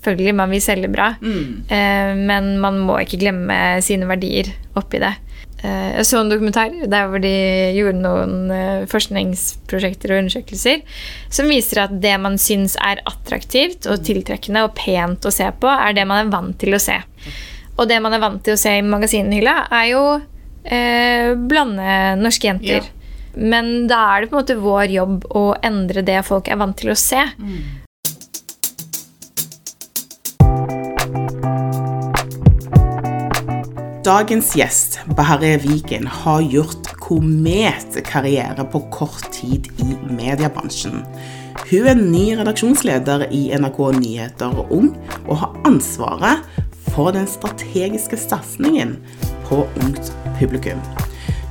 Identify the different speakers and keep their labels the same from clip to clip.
Speaker 1: Selvfølgelig, man vil selge bra,
Speaker 2: Mm.
Speaker 1: eh, men man må ikke glemme sine verdier oppi det. Eh, jeg så en dokumentar der hvor de gjorde noen eh, forskningsprosjekter og undersøkelser som viser at det man syns er attraktivt og tiltrekkende og pent å se på, er det man er vant til å se. Og det man er vant til å se i magasinhylla, er jo eh, blande norske jenter.
Speaker 2: Ja.
Speaker 1: Men da er det på en måte vår jobb å endre det folk er vant til å se.
Speaker 2: Dagens gjest, Bahareh Viken, har gjort kometkarriere på kort tid i mediebransjen. Hun er ny redaksjonsleder i NRK Nyheter og Ung, og har ansvaret for den strategiske satsingen på ungt publikum.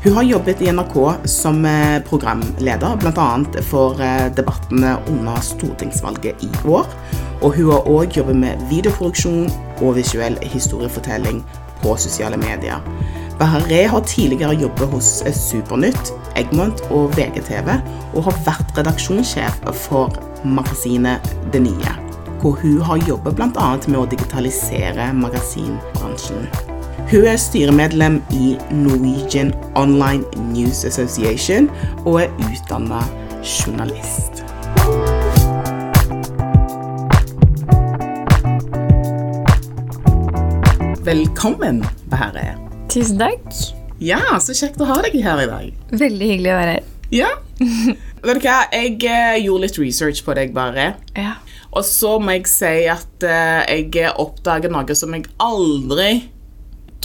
Speaker 2: Hun har jobbet i NRK som eh, programleder, bl.a. for eh, debattene under stortingsvalget i år. Og hun har òg jobbet med videoproduksjon og visuell historiefortelling på sosiale medier. Bahareh har tidligere jobbet hos eh, Supernytt, Egmont og VGTV, og har vært redaksjonssjef for magasinet Det Nye, hvor hun har jobbet bl.a. med å digitalisere magasinbransjen. Hun er styremedlem i Norwegian Online News Association og er utdanna journalist. Velkommen, Bahareh.
Speaker 1: Tusen takk.
Speaker 2: Ja, så kjekt å ha deg her i dag.
Speaker 1: Veldig hyggelig å være her.
Speaker 2: Ja. Vet du hva, jeg eh, gjorde litt research på deg, bare.
Speaker 1: Ja.
Speaker 2: Og så må jeg si at eh, jeg oppdager noe som jeg aldri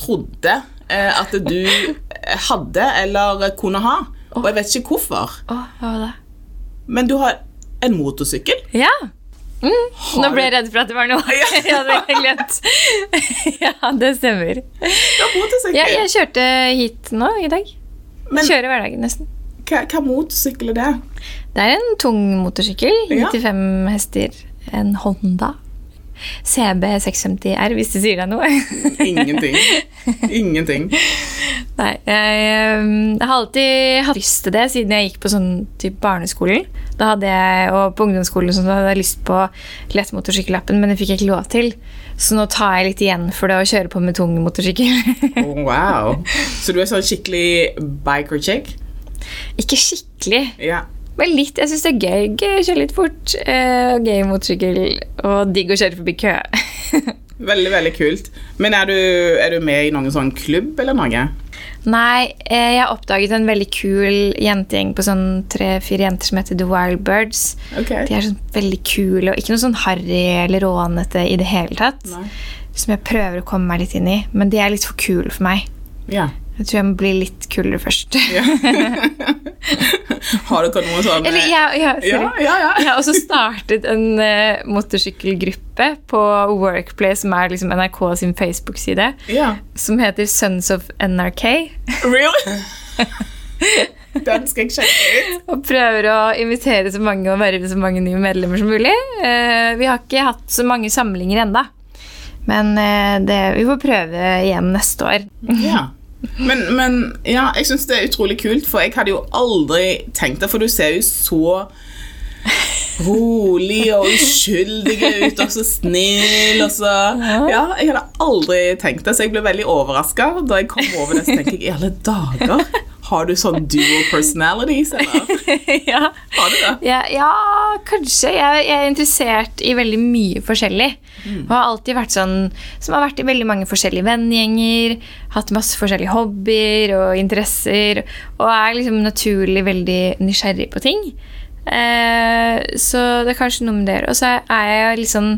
Speaker 2: trodde eh, at du hadde eller kunne ha. Og jeg vet ikke hvorfor.
Speaker 1: Oh, hva var det?
Speaker 2: Men du har en motorsykkel.
Speaker 1: Ja. Mm. Nå ble jeg redd for at det var noe
Speaker 2: Ja.
Speaker 1: jeg hadde glemt. ja, det stemmer. Ja, jeg kjørte hit nå i dag.
Speaker 2: Men
Speaker 1: kjører hverdagen nesten.
Speaker 2: hva, hva motorsykkel er det?
Speaker 1: Det er en tung motorsykkel.
Speaker 2: Ja.
Speaker 1: 95 hester. En Honda. CB 650R, hvis det sier deg noe.
Speaker 2: Ingenting. Ingenting.
Speaker 1: Nei, jeg, eh, jeg har alltid hatt lyst til det siden jeg gikk på sånn type barneskolen. Da hadde jeg, og på ungdomsskolen så sånn, da hadde jeg lyst på lettmotorsykkellappen, men det fikk jeg ikke lov til. Så nå tar jeg litt igjen for det å kjøre på med tung motorsykkel.
Speaker 2: Oh, wow. Så du er sånn skikkelig biker chick?
Speaker 1: ikke skikkelig,
Speaker 2: Ja.
Speaker 1: Men litt. Jeg syns det er gøy. Gøy å kjøre litt fort. eh, Og gøy motorsykkel. Og digg å kjøre forbi kø.
Speaker 2: Veldig, veldig kult. Men er du, er du med i noen sånn klubb eller noe?
Speaker 1: Nei, jeg jeg oppdaget en veldig kul jentegjeng på sånn tre-fire jenter som heter The Wild Birds.
Speaker 2: Okay.
Speaker 1: De er sånn veldig kule og ikke noe sånn harry eller rånete i det hele tatt.
Speaker 2: Nei.
Speaker 1: Som jeg prøver å komme meg litt inn i. Men de er litt for kule for meg.
Speaker 2: Ja.
Speaker 1: Jeg tror jeg må bli litt kulere først.
Speaker 2: Har dere noe sånn
Speaker 1: Eller, ja, ja,
Speaker 2: ja, ja.
Speaker 1: Jeg har også startet en uh, motorsykkelgruppe på Workplay, som er liksom NRK sin Facebook-side,
Speaker 2: ja.
Speaker 1: som heter Sons of NRK.
Speaker 2: Really? Den skal jeg sjekke ut.
Speaker 1: Og prøver å invitere så mange og verve så mange nye medlemmer som mulig. Uh, vi har ikke hatt så mange samlinger enda. Men eh, det, vi får prøve igjen neste år.
Speaker 2: Ja. Men, men ja, jeg syns det er utrolig kult, for jeg hadde jo aldri tenkt det, for du ser jo så rolig og uskyldig ut, og så snill, og så Ja, jeg hadde aldri tenkt det, så jeg ble veldig overraska da jeg kom over det. Så tenkte jeg i alle dager, har du sånn dual personalities,
Speaker 1: ja.
Speaker 2: Har du det?
Speaker 1: Ja, ja, kanskje. Jeg, jeg er interessert i veldig mye forskjellig. Og har alltid vært sånn som har vært i veldig mange forskjellige vennegjenger. Hatt masse forskjellige hobbyer og interesser. Og er liksom naturlig veldig nysgjerrig på ting. Eh, så det er kanskje noe med det. Og så er jeg sånn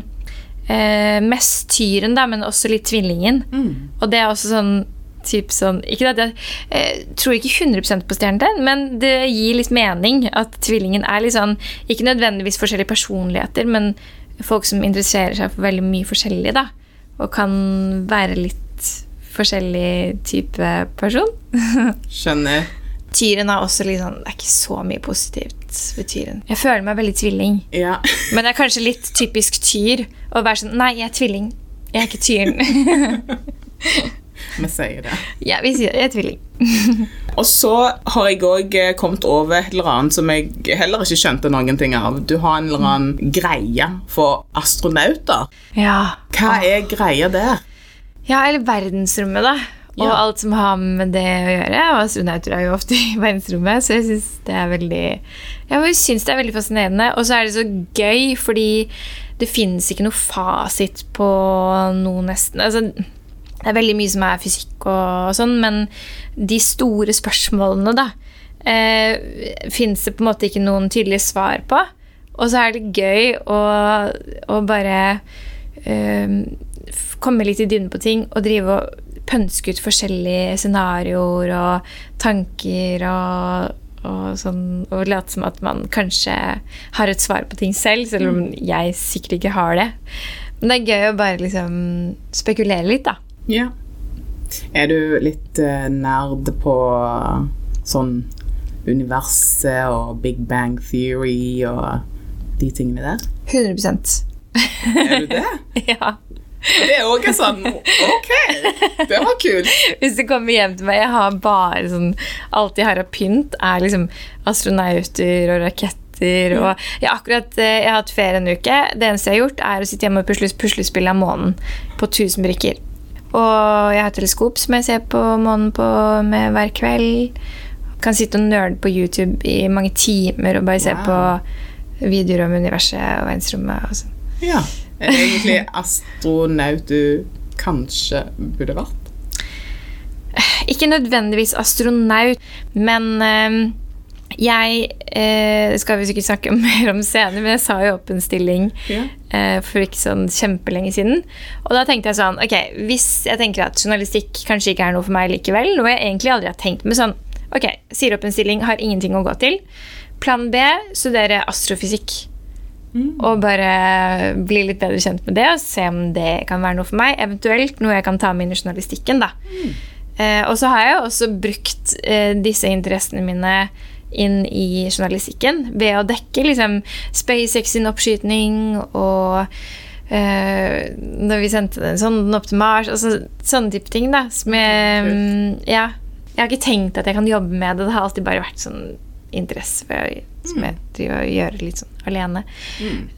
Speaker 1: eh, mest tyren, da, men også litt tvillingen. Og det er også sånn typ sånn Ikke at jeg eh, tror ikke 100% på stjernetegn, men det gir litt mening at tvillingen er litt sånn Ikke nødvendigvis forskjellige personligheter, men folk som interesserer seg for veldig mye forskjellig, da. Og kan være litt forskjellig type person.
Speaker 2: Skjønner.
Speaker 1: Tyren er også litt sånn Det er ikke så mye positivt ved tyren. Jeg føler meg veldig tvilling.
Speaker 2: Ja.
Speaker 1: Men det er kanskje litt typisk tyr å være sånn Nei, jeg er tvilling. Jeg er ikke tyren.
Speaker 2: Vi sier det.
Speaker 1: Ja, vi sier det. jeg er tvilling.
Speaker 2: Og så har jeg òg kommet over et eller annet som jeg heller ikke skjønte noen ting av. Du har en eller annen greie for astronauter.
Speaker 1: Ja.
Speaker 2: Hva er greia der?
Speaker 1: ja, eller verdensrommet, da. Og
Speaker 2: Ja.
Speaker 1: alt som har med det å gjøre. Og astronauter er jo ofte i verdensrommet, så jeg syns det er veldig Jeg synes det er veldig fascinerende. Og så er det så gøy, fordi det finnes ikke noe fasit på noe, nesten. Altså, det er veldig mye som er fysikk og sånn, men de store spørsmålene, da, eh, fins det på en måte ikke noen tydelige svar på. Og så er det gøy å, å bare eh, komme litt i dynen på ting og drive og pønske ut forskjellige scenarioer og tanker og, og sånn, og late som at man kanskje har et svar på ting selv, selv om jeg sikkert ikke har det. Men det er gøy å bare liksom spekulere litt, da.
Speaker 2: Ja. Er du litt uh, nerd på sånn universet og Big Bang Theory og de tingene der?
Speaker 1: 100%
Speaker 2: Er du det?
Speaker 1: Ja.
Speaker 2: Det er òg sånn Ok, det var kult.
Speaker 1: Hvis du kommer hjem til meg, jeg har bare sånn Alt jeg har av pynt, er liksom astronauter og raketter. Og jeg, akkurat, eh, jeg har hatt ferie en uke. Det eneste jeg har gjort, er å sitte hjemme og pusle puslespill av månen på 1000 brikker. Og jeg har teleskop som jeg ser på månen på med hver kveld. Kan sitte og nøle på YouTube i mange timer og bare se
Speaker 2: Wow.
Speaker 1: på videoer om universet og verdensrommet. og sånn.
Speaker 2: Ja. Er det egentlig astronaut du kanskje burde vært?
Speaker 1: Ikke nødvendigvis astronaut, men eh, jeg eh, skal vi sikkert snakke mer om senere, men jeg sa jo opp en stilling
Speaker 2: Ja.
Speaker 1: eh, for ikke sånn kjempelenge siden. Og da tenkte jeg sånn Ok, hvis jeg tenker at journalistikk kanskje ikke er noe for meg likevel, noe jeg egentlig aldri har tenkt med sånn Ok, sier opp en stilling, har ingenting å gå til. Plan B, studere astrofysikk. Og bare bli litt bedre kjent med det og se om det kan være noe for meg. Eventuelt noe jeg kan ta med inn i journalistikken. da. Eh, og så har jeg jo også brukt eh, disse interessene mine inn i journalistikken ved å dekke liksom SpaceX sin oppskytning og Uh, når vi sendte den sånn opp til Mars. Altså, sånne type ting. da. Som jeg, mm, ja, jeg har ikke tenkt at jeg kan jobbe med det. Det har alltid bare vært sånn interesse jeg, som jeg driver og gjør litt sånn alene.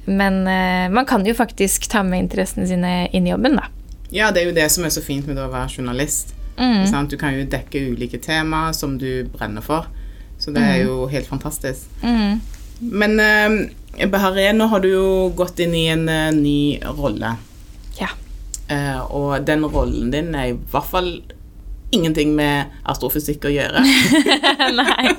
Speaker 1: Men uh, man kan jo faktisk ta med interessene sine inn i jobben, da.
Speaker 2: Ja, det er jo det som er så fint med å være journalist. Sant? Du kan jo dekke ulike tema som du brenner for. Så det er jo helt fantastisk.
Speaker 1: Mm.
Speaker 2: Men eh, Bahareh, nå har du jo gått inn i en uh, ny rolle.
Speaker 1: Ja.
Speaker 2: Eh, og den rollen din er i hvert fall ingenting med astrofysikk å gjøre.
Speaker 1: Nei.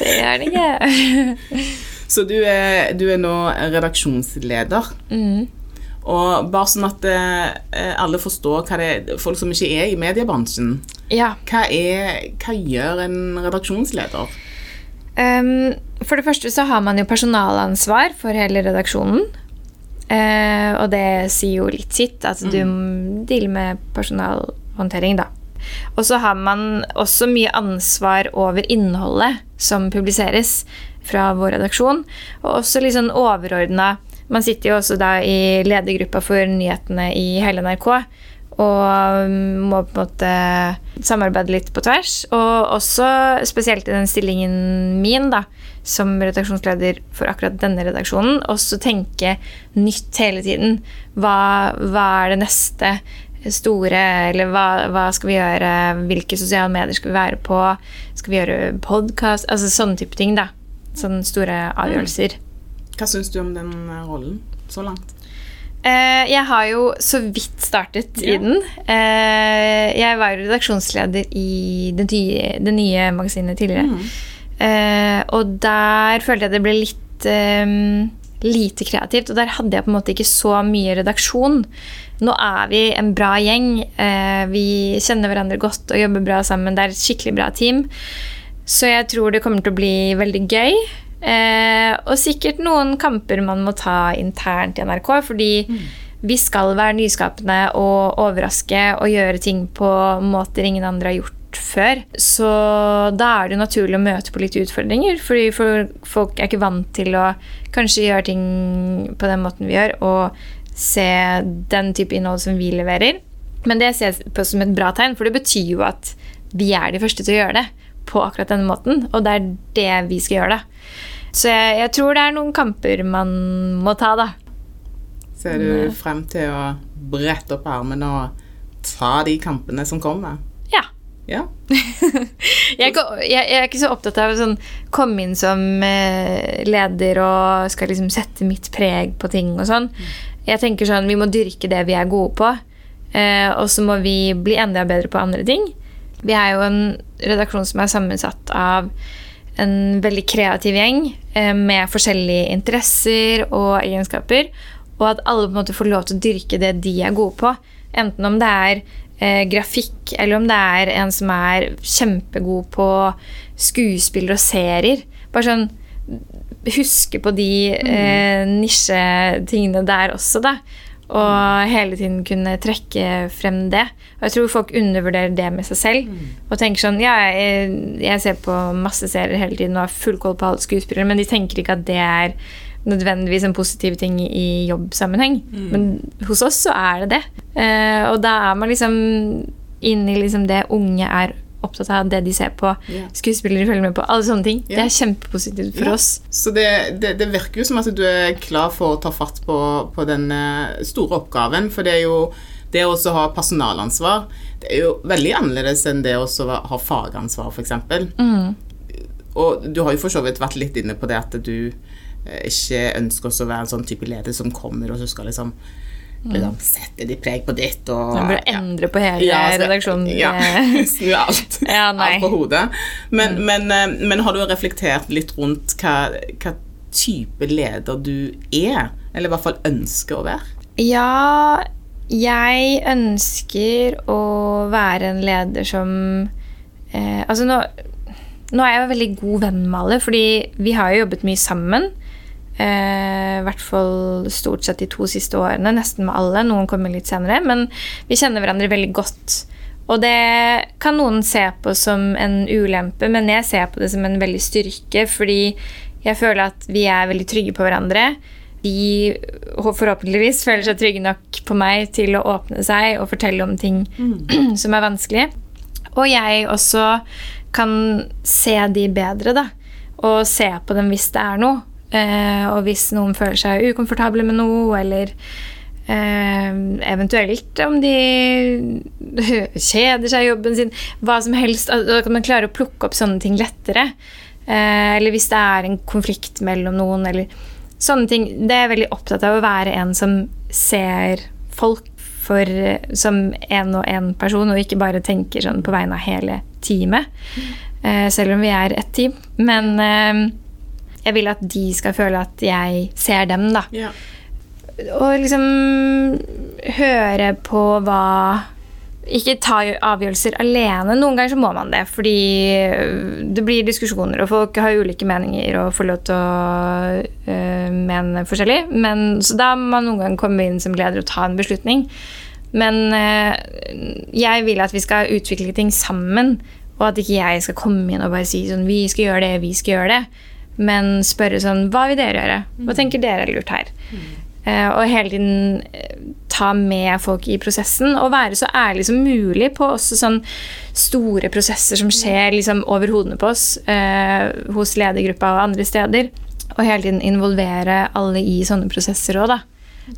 Speaker 1: det er det ikke.
Speaker 2: Så du er, du er nå redaksjonsleder.
Speaker 1: Mm.
Speaker 2: Og bare sånn at eh, alle forstår hva det er Folk som ikke er i mediebransjen.
Speaker 1: Ja.
Speaker 2: Hva, er, hva gjør en redaksjonsleder?
Speaker 1: Um, for det første så har man jo personalansvar for hele redaksjonen. Uh, og det sier jo litt sitt, at du mm. dealer med personalhåndtering, da. Og så har man også mye ansvar over innholdet som publiseres fra vår redaksjon. Og også litt sånn overordna Man sitter jo også da i ledergruppa for nyhetene i hele NRK. Og mm, må på en måte samarbeide litt på tvers. Og også spesielt i den stillingen min, da, som redaksjonsleder for akkurat denne redaksjonen, også tenke nytt hele tiden. Hva, hva er det neste store, eller hva, hva skal vi gjøre? Hvilke sosiale medier skal vi være på? Skal vi gjøre podkast? Altså sånne type ting, da. Sånne store avgjørelser.
Speaker 2: Hva syns du om den eh, rollen så langt?
Speaker 1: Eh, jeg har jo så vidt startet i den. Eh, jeg var jo redaksjonsleder i det nye, det nye magasinet tidligere. Eh, og der følte jeg det ble litt um, lite kreativt. Og der hadde jeg på en måte ikke så mye redaksjon. Nå er vi en bra gjeng. Eh, vi kjenner hverandre godt og jobber bra sammen. Det er et skikkelig bra team. Så jeg tror det kommer til å bli veldig gøy. Eh, og sikkert noen kamper man må ta internt i NRK, fordi vi skal være nyskapende og overraske og gjøre ting på måter ingen andre har gjort før. Så da er det jo naturlig å møte på litt utfordringer, fordi for folk er ikke vant til å kanskje gjøre ting på den måten vi gjør, og se den type innhold som vi leverer. Men det ser jeg på som et bra tegn, for det betyr jo at vi er de første til å gjøre det på akkurat denne måten, og det er det vi skal gjøre, da. Så jeg, jeg tror det er noen kamper man må ta, da.
Speaker 2: Ser du frem til å brette opp armene og ta de kampene som kommer?
Speaker 1: Ja.
Speaker 2: Ja.
Speaker 1: Jeg er, ikke, jeg, jeg er ikke så opptatt av å sånn, komme inn som eh, leder og skal liksom sette mitt preg på ting og sånn. Jeg tenker sånn, Vi må dyrke det vi er gode på, eh, og så må vi bli enda bedre på andre ting. Vi er jo en redaksjon som er sammensatt av en veldig kreativ gjeng eh, med forskjellige interesser og egenskaper, og at alle på en måte får lov til å dyrke det de er gode på. Enten om det er eh, grafikk, eller om det er en som er kjempegod på skuespiller og serier. Bare sånn Huske på de eh, nisjetingene der også, da. Og hele tiden kunne trekke frem det. Og jeg tror folk undervurderer det med seg selv. Og tenker sånn Ja, jeg, jeg ser på masse serier hele tiden og har full koll på alle skuespillere, men de tenker ikke at det er nødvendigvis en positiv ting i jobbsammenheng. Men hos oss så er det det. Eh, og da er man liksom inni liksom det unge er opptatt av, det de ser på,
Speaker 2: yeah.
Speaker 1: skuespillere følger med på, alle sånne ting. Det er kjempepositivt for
Speaker 2: yeah.
Speaker 1: oss.
Speaker 2: Så det, det, det virker jo som at du er klar for å ta fatt på, på den eh, store oppgaven. For det er jo det å ha personalansvar Det er jo veldig annerledes enn det å ha fagansvar, f.eks.
Speaker 1: Mm.
Speaker 2: Og du har jo for så vidt vært litt inne på det at du eh, ikke ønsker å være en sånn type leder som kommer og så skal liksom, liksom sette de preg på ditt og
Speaker 1: Man burde endre på hele
Speaker 2: Ja, så,
Speaker 1: redaksjonen.
Speaker 2: Ja, snu alt.
Speaker 1: Ja,
Speaker 2: alt på hodet. Men, men, eh, men har du reflektert litt rundt hva, hva type leder du er? Eller i hvert fall ønsker å være?
Speaker 1: Ja, jeg ønsker å være en leder som eh, Altså, nå, nå er jeg veldig god venn med alle, fordi vi har jo jobbet mye sammen. Eh, I hvert fall stort sett de to siste årene, nesten med alle. Noen kommer litt senere, men vi kjenner hverandre veldig godt. Og det kan noen se på som en ulempe, men jeg ser på det som en veldig styrke, fordi jeg føler at vi er veldig trygge på hverandre. De forhåpentligvis føler seg trygge nok på meg til å åpne seg og fortelle om ting som er vanskelig. Og jeg også kan se de bedre, da. Og se på dem hvis det er noe. Eh, og hvis noen føler seg ukomfortable med noe, eller eh, eventuelt om de kjeder seg i jobben sin, hva som helst. Da kan man klare å plukke opp sånne ting lettere. Eh, eller hvis det er en konflikt mellom noen, eller sånne ting. Det er jeg veldig opptatt av å være en som ser folk for, som en og en person, og ikke bare tenker sånn på vegne av hele teamet. Eh, selv om vi er et team. Men eh, jeg vil at de skal føle at jeg ser dem, da.
Speaker 2: Ja.
Speaker 1: Og liksom høre på hva Ikke ta avgjørelser alene. Noen ganger så må man det, fordi øh, det blir diskusjoner, og folk har ulike meninger og får lov til å øh, mene forskjellig. Men, så da må man noen ganger komme inn som leder og ta en beslutning. Men øh, jeg vil at vi skal utvikle ting sammen, og at ikke jeg skal komme inn og bare si sånn Vi skal gjøre det, vi skal gjøre det. Men spørre sånn Hva vil dere gjøre? Hva tenker dere er lurt her? Eh, og hele tiden eh, ta med folk i prosessen og være så ærlig som mulig på også sånn store prosesser som skjer liksom over hodene på oss eh, hos ledergruppa og andre steder. Og hele tiden involvere alle i sånne prosesser òg, da.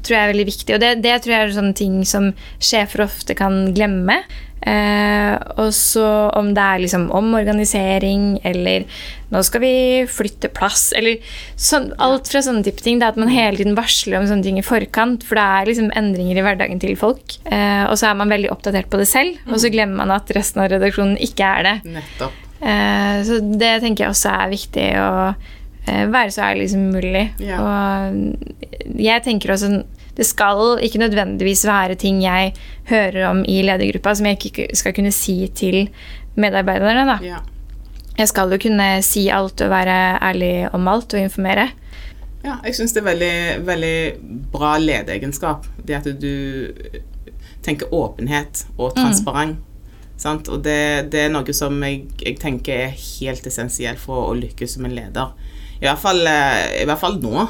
Speaker 1: Tror jeg er veldig viktig. Og det, det tror jeg er sånne ting som sjefer ofte kan glemme. Eh, og så om det er liksom omorganisering, eller nå skal vi flytte plass, eller sånn, alt fra sånne type ting. Det er at man hele tiden varsler om sånne ting i forkant, for det er liksom endringer i hverdagen til folk. Eh, og så er man veldig oppdatert på det selv, og så glemmer man at resten av redaksjonen ikke er det.
Speaker 2: Nettopp.
Speaker 1: Eh, så det tenker jeg også er viktig å eh, være så ærlig som mulig.
Speaker 2: Ja.
Speaker 1: Og jeg tenker også det skal ikke nødvendigvis være ting jeg hører om i ledergruppa som jeg ikke skal kunne si til medarbeiderne. Da.
Speaker 2: Ja.
Speaker 1: Jeg skal jo kunne si alt og være ærlig om alt og informere.
Speaker 2: Ja, jeg syns det er veldig, veldig bra lederegenskap. Det at du tenker åpenhet og transparent. Sant? Og det, det er noe som jeg, jeg tenker er helt essensielt for å lykkes som en leder. I hvert fall, eh, i hvert fall nå.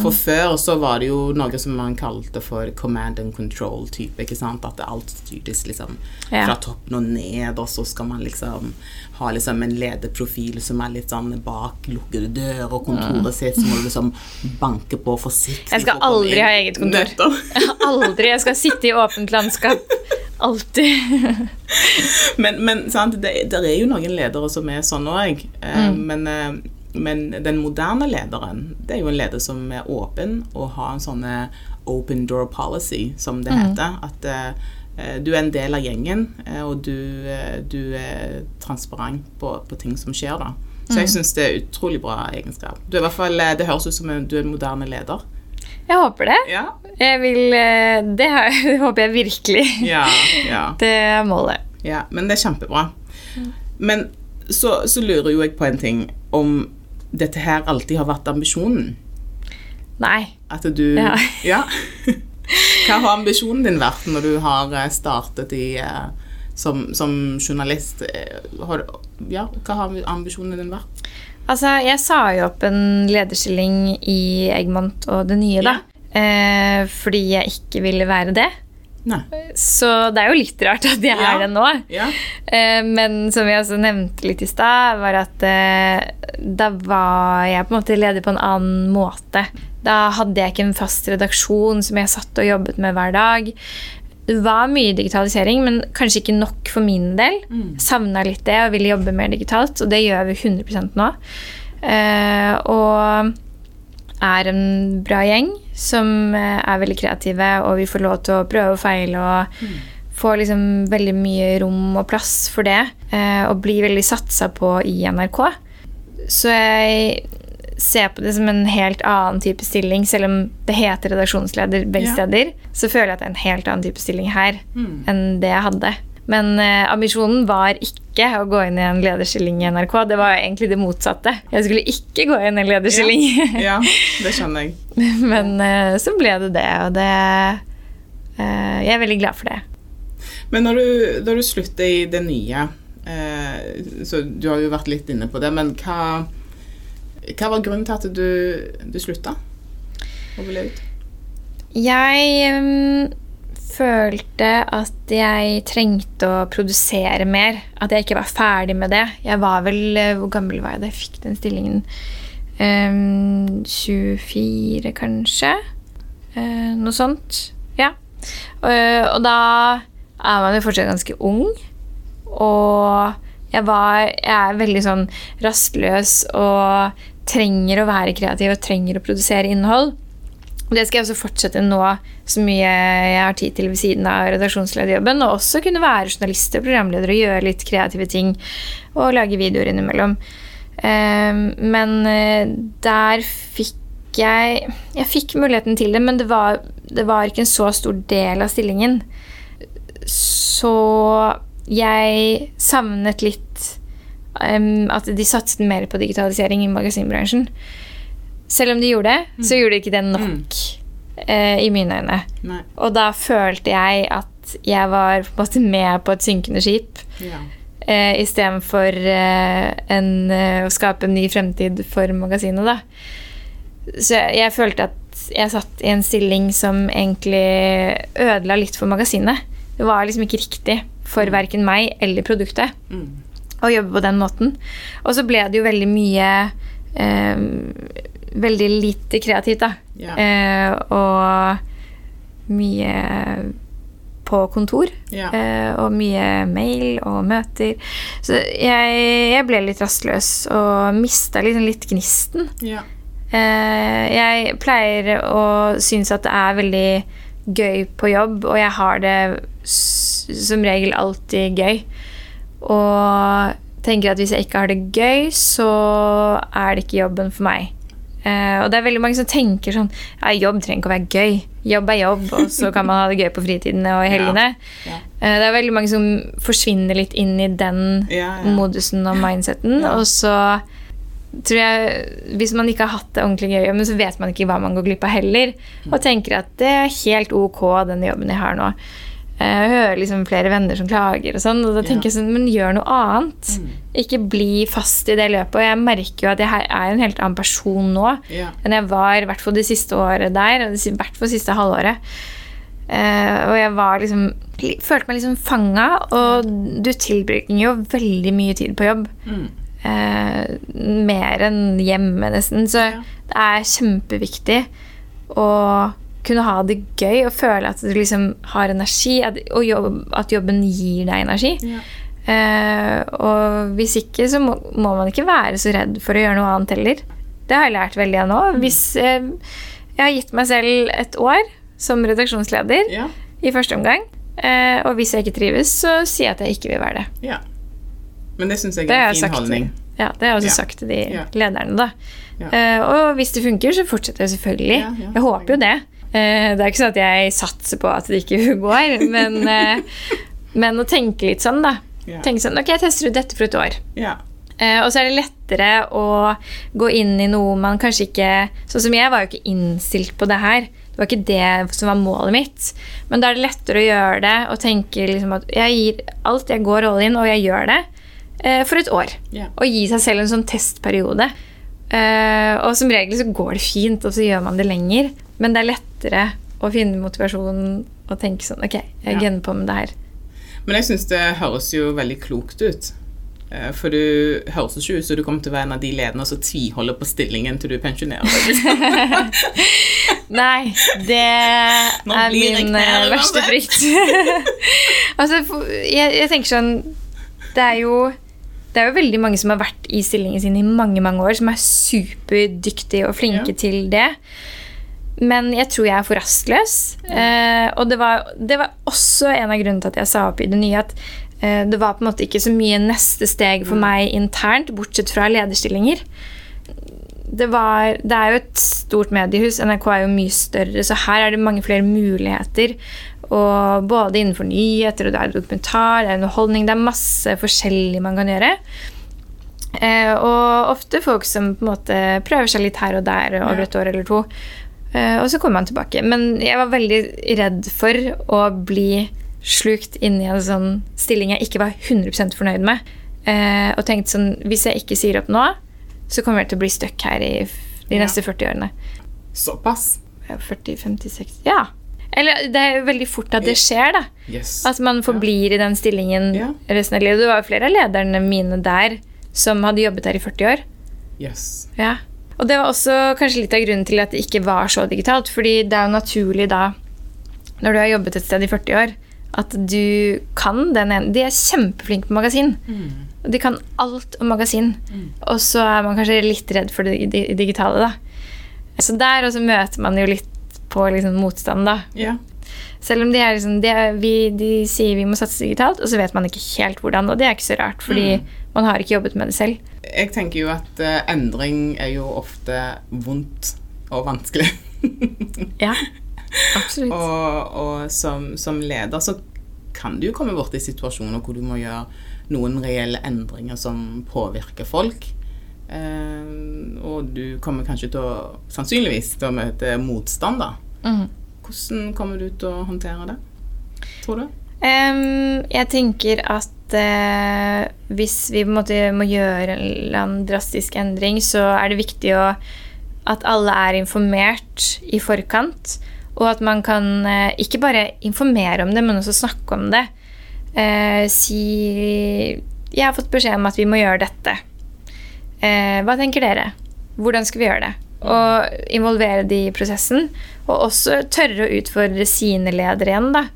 Speaker 2: For før så var det jo noe som man kalte for command and control-type. ikke sant? At alt styres liksom
Speaker 1: Ja.
Speaker 2: fra toppen og ned, og så skal man liksom ha liksom en lederprofil som er litt sånn bak lukkede dører, og kontoret sitt så må du liksom banke på forsiktig.
Speaker 1: Jeg skal aldri ha eget kontor.
Speaker 2: Jeg
Speaker 1: Aldri. Jeg skal sitte i åpent landskap. Alltid.
Speaker 2: Men, men sant, det, det er jo noen ledere som er sånn òg.
Speaker 1: Mm.
Speaker 2: Men, eh, men den moderne lederen, det er jo en leder som er åpen og har en sånn open door policy, som det
Speaker 1: Mm.
Speaker 2: heter. At eh, du er en del av gjengen, eh, og du, eh, du er transparent på, på ting som skjer, da. Så
Speaker 1: Mm.
Speaker 2: jeg syns det er utrolig bra egenskap. Du i hvert fall, eh, det høres ut som en, du er en moderne leder.
Speaker 1: Jeg håper det.
Speaker 2: Ja,
Speaker 1: Jeg vil eh, Det det håper jeg virkelig.
Speaker 2: ja, ja.
Speaker 1: Det er målet.
Speaker 2: Ja, men det er kjempebra. Men så, så lurer jo jeg på en ting. Om dette her alltid har vært ambisjonen?
Speaker 1: Nei.
Speaker 2: At du
Speaker 1: Ja.
Speaker 2: ja. Hva har ambisjonen din vært når du har eh, startet i, eh, som, som journalist? Eh, Har, ja, hva har ambisjonen din vært?
Speaker 1: Altså, jeg sa jo opp en lederstilling i Eggmont og det nye, da. Eh, fordi jeg ikke ville være det.
Speaker 2: Nei.
Speaker 1: Så det er jo litt rart at jeg
Speaker 2: Ja.
Speaker 1: er det nå.
Speaker 2: Ja.
Speaker 1: Eh, men som jeg også nevnte litt i stad, var at eh, da var jeg på en måte leder på en annen måte. Da hadde jeg ikke en fast redaksjon som jeg satt og jobbet med hver dag. Det var mye digitalisering, men kanskje ikke nok for min del. Savna litt det og ville jobbe mer digitalt, og det gjør vi 100 nå. Eh, og er en bra gjeng som eh, er veldig kreative, og vi får lov til å prøve og feile og får liksom veldig mye rom og plass for det, eh, og blir veldig satsa på i NRK. Så jeg ser på det som en helt annen type stilling, selv om det heter redaksjonsleder begge
Speaker 2: Ja.
Speaker 1: steder, så føler jeg at det er en helt annen type stilling her
Speaker 2: Mm.
Speaker 1: enn det jeg hadde. Men eh, ambisjonen var ikke å gå inn i en lederstilling i NRK. Det var egentlig det motsatte. Jeg skulle ikke gå inn i en lederstilling.
Speaker 2: ja, det skjønner jeg.
Speaker 1: Men eh, så ble det det, og det eh, Jeg er veldig glad for det.
Speaker 2: Men når du, når du slutter i det nye eh, Så du har jo vært litt inne på det, men hva, hva var grunnen til at du, du slutta å ville ut?
Speaker 1: Jeg mm, følte at jeg trengte å produsere mer. At jeg ikke var ferdig med det. Jeg var vel eh, Hvor gammel var jeg da jeg fikk den stillingen? Um, 24, kanskje? Uh, noe sånt. Ja. Uh, og da er man jo fortsatt ganske ung. Og jeg var Jeg er veldig sånn rastløs og trenger å være kreativ og trenger å produsere innhold. Og Det skal jeg også fortsette nå, så mye jeg har tid til ved siden av redaksjonslederjobben. Og også kunne være journalist og programleder og gjøre litt kreative ting. Og lage videoer innimellom. Eh, men eh, der fikk jeg Jeg fikk muligheten til det, men det var, det var ikke en så stor del av stillingen. Så jeg savnet litt em, at de satset mer på digitalisering i magasinbransjen. Selv om de gjorde det, så gjorde de ikke det nok uh, i mine øyne.
Speaker 2: Nei.
Speaker 1: Og da følte jeg at jeg var på en måte med på et synkende skip.
Speaker 2: Ja.
Speaker 1: Uh, Istedenfor uh, eh, å skape en ny fremtid for magasinet, da. Så jeg, jeg følte at jeg satt i en stilling som egentlig ødela litt for magasinet. Det var liksom ikke riktig for verken meg eller produktet
Speaker 2: Mm.
Speaker 1: å jobbe på den måten. Og så ble det jo veldig mye eh, Veldig lite kreativt, da.
Speaker 2: Ja.
Speaker 1: Eh, og mye på kontor.
Speaker 2: Ja.
Speaker 1: Eh, og mye mail og møter. Så jeg, jeg ble litt rastløs og mista liksom litt gnisten.
Speaker 2: ja.
Speaker 1: Eh, jeg pleier å synes at det er veldig gøy på jobb, og jeg har det som regel alltid gøy. Og tenker at hvis jeg ikke har det gøy, så er det ikke jobben for meg. Eh, og det er veldig mange som tenker sånn ja, Jobb trenger ikke å være gøy. Jobb er jobb, og så kan man ha det gøy på fritidene og i helgene.
Speaker 2: Ja.
Speaker 1: Eh, det er veldig mange som forsvinner litt inn i den
Speaker 2: Ja, ja.
Speaker 1: modusen og mindseten.
Speaker 2: Ja.
Speaker 1: Og så tror jeg Hvis man ikke har hatt det ordentlig gøy, men så vet man ikke hva man går glipp av heller. Og tenker at det er helt ok, den jobben jeg har nå. Jeg hører liksom flere venner som klager, og sånn, og da tenker jeg sånn Men gjør noe annet. Ikke bli fast i det løpet. Og jeg merker jo at jeg er en helt annen person nå
Speaker 2: Ja.
Speaker 1: enn jeg var i hvert fall det siste året der, og i hvert fall siste halvåret. Uh, og jeg var liksom følte meg liksom fanga, og du tilbringer jo veldig mye tid på jobb.
Speaker 2: Mm.
Speaker 1: Uh, mer enn hjemme, nesten. Så
Speaker 2: Ja.
Speaker 1: det er kjempeviktig å kunne ha det gøy og føle at du liksom har energi, at, og jobb, at jobben gir deg energi.
Speaker 2: Ja.
Speaker 1: Uh, og hvis ikke, så må, må man ikke være så redd for å gjøre noe annet heller. Det har jeg lært veldig av nå. Hvis uh, jeg har gitt meg selv et år som redaksjonsleder
Speaker 2: Ja.
Speaker 1: i første omgang, uh, og hvis jeg ikke trives, så sier jeg at jeg ikke vil være det.
Speaker 2: ja. Men det syns jeg er en fin
Speaker 1: sagt,
Speaker 2: holdning.
Speaker 1: ja, det har jeg også
Speaker 2: Ja.
Speaker 1: sagt til de lederne, da.
Speaker 2: Ja.
Speaker 1: Og hvis det funker, så fortsetter jeg selvfølgelig. Jeg håper jo det. Eh, det er ikke sånn at jeg satser på at det ikke går, men, eh, men å tenke litt sånn, da.
Speaker 2: Yeah.
Speaker 1: Tenke sånn, ok, jeg tester ut dette for et år. Eh, og så er det lettere å gå inn i noe man kanskje ikke Sånn som jeg var jo ikke innstilt på det her. Det var ikke det som var målet mitt. Men da er det lettere å gjøre det og tenke liksom at jeg gir alt, jeg går all in, og jeg gjør det eh, for et år.
Speaker 2: Yeah.
Speaker 1: Og gi seg selv en sånn testperiode. Eh, og som regel så går det fint, og så gjør man det lenger. Men det er lettere å finne motivasjonen og tenke sånn Ok, jeg
Speaker 2: Ja.
Speaker 1: på med det her.
Speaker 2: Men jeg syns det høres jo veldig klokt ut. Eh, For du høres ikke ut som du kommer til å være en av de lederne som tviholder på stillingen til du pensjonerer deg.
Speaker 1: Nei, det
Speaker 2: Nå
Speaker 1: er min eh, verste frykt. altså, jeg, jeg tenker sånn Det er jo det er jo veldig mange som har vært i stillingen sin i mange mange år, som er superdyktige og flinke
Speaker 2: Ja.
Speaker 1: til det. Men jeg tror jeg er for rastløs. Eh, og det var, det var også en av grunnene til at jeg sa opp i det nye, at eh, det var på en måte ikke så mye neste steg for meg internt, bortsett fra lederstillinger det, var, det er jo et stort mediehus. NRK er jo mye større, så her er det mange flere muligheter. Og både innenfor nyheter, og det er dokumentar, det er underholdning, det er masse forskjellig man kan gjøre. Eh, og ofte folk som på en måte prøver seg litt her og der over et år eller to. Eh, og så kommer man tilbake. Men jeg var veldig redd for å bli slukt inn i en sånn stilling jeg ikke var 100 fornøyd med. Eh, og tenkte sånn Hvis jeg ikke sier opp nå, så kommer jeg til å bli stuck her i de neste 40 årene.
Speaker 2: Såpass.
Speaker 1: Ja, 40, 50, 60 Ja. Eller det er jo veldig fort at det skjer, da.
Speaker 2: Yes.
Speaker 1: At man forblir i den stillingen
Speaker 2: Ja.
Speaker 1: resten av livet. Det var jo flere av lederne mine der som hadde jobbet der i 40 år.
Speaker 2: yes.
Speaker 1: Ja. Og det var også kanskje litt av grunnen til at det ikke var så digitalt. Fordi det er jo naturlig da, når du har jobbet et sted i 40 år, at du kan den ene De er kjempeflinke på magasin. Og de kan alt om magasin. Og så er man kanskje litt redd for det digitale, da. Så der også møter man jo litt på liksom motstand, da.
Speaker 2: Ja.
Speaker 1: Selv om de, er liksom, de, er, vi, de sier vi må satse digitalt, og så vet man ikke helt hvordan. Og det er ikke så rart, fordi man har ikke jobbet med det selv.
Speaker 2: Jeg tenker jo at uh, endring er jo ofte vondt og vanskelig.
Speaker 1: Ja, absolutt.
Speaker 2: og og som, som leder så kan du jo komme borti situasjoner hvor du må gjøre noen reelle endringer som påvirker folk. Eh, og du kommer kanskje til å sannsynligvis til å møte motstand, da.
Speaker 1: Mm.
Speaker 2: Hvordan kommer du til å håndtere det, tror du?
Speaker 1: Um, jeg tenker at uh, hvis vi på en måte må gjøre en eller annen drastisk endring, så er det viktig å, at alle er informert i forkant. Og at man kan uh, ikke bare informere om det, men også snakke om det. Uh, si 'Jeg har fått beskjed om at vi må gjøre dette'. Eh, hva tenker dere? Hvordan skal vi gjøre det? Og involvere de i prosessen. Og også tørre å utfordre sine ledere igjen. da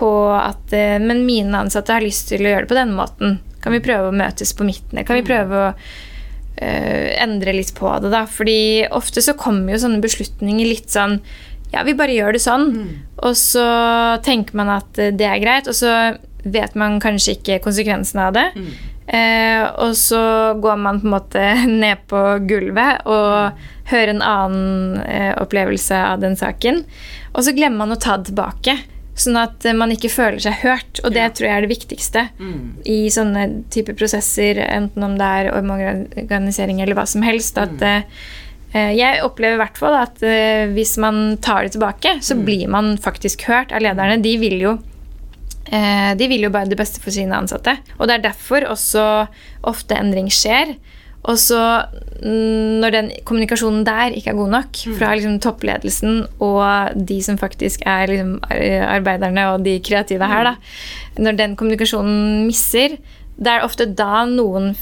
Speaker 1: på at eh, Men mine ansatte har lyst til å gjøre det på denne måten. Kan vi prøve å møtes på midten? Kan vi prøve å eh, endre litt på det, da? Fordi ofte så kommer jo sånne beslutninger litt sånn Ja, vi bare gjør det sånn. Og så tenker man at eh, det er greit, og så vet man kanskje ikke konsekvensen av det. Eh, og så går man på en måte ned på gulvet og hører en annen eh, opplevelse av den saken. Og så glemmer man å ta det tilbake. Sånn at eh, man ikke føler seg hørt. Og det
Speaker 2: Ja.
Speaker 1: tror jeg er det viktigste
Speaker 2: Mm.
Speaker 1: i sånne type prosesser, enten om det er omorganisering eller hva som helst. At eh, eh, jeg opplever i hvert fall at eh, hvis man tar det tilbake, så blir man faktisk hørt av lederne. De vil jo de vil jo bare det beste for sine ansatte. Og det er derfor også ofte endring skjer. Og så mm, når den kommunikasjonen der ikke er god nok fra liksom toppledelsen og de som faktisk er liksom arbeiderne og de kreative her, da Når den kommunikasjonen misser, det er ofte da noen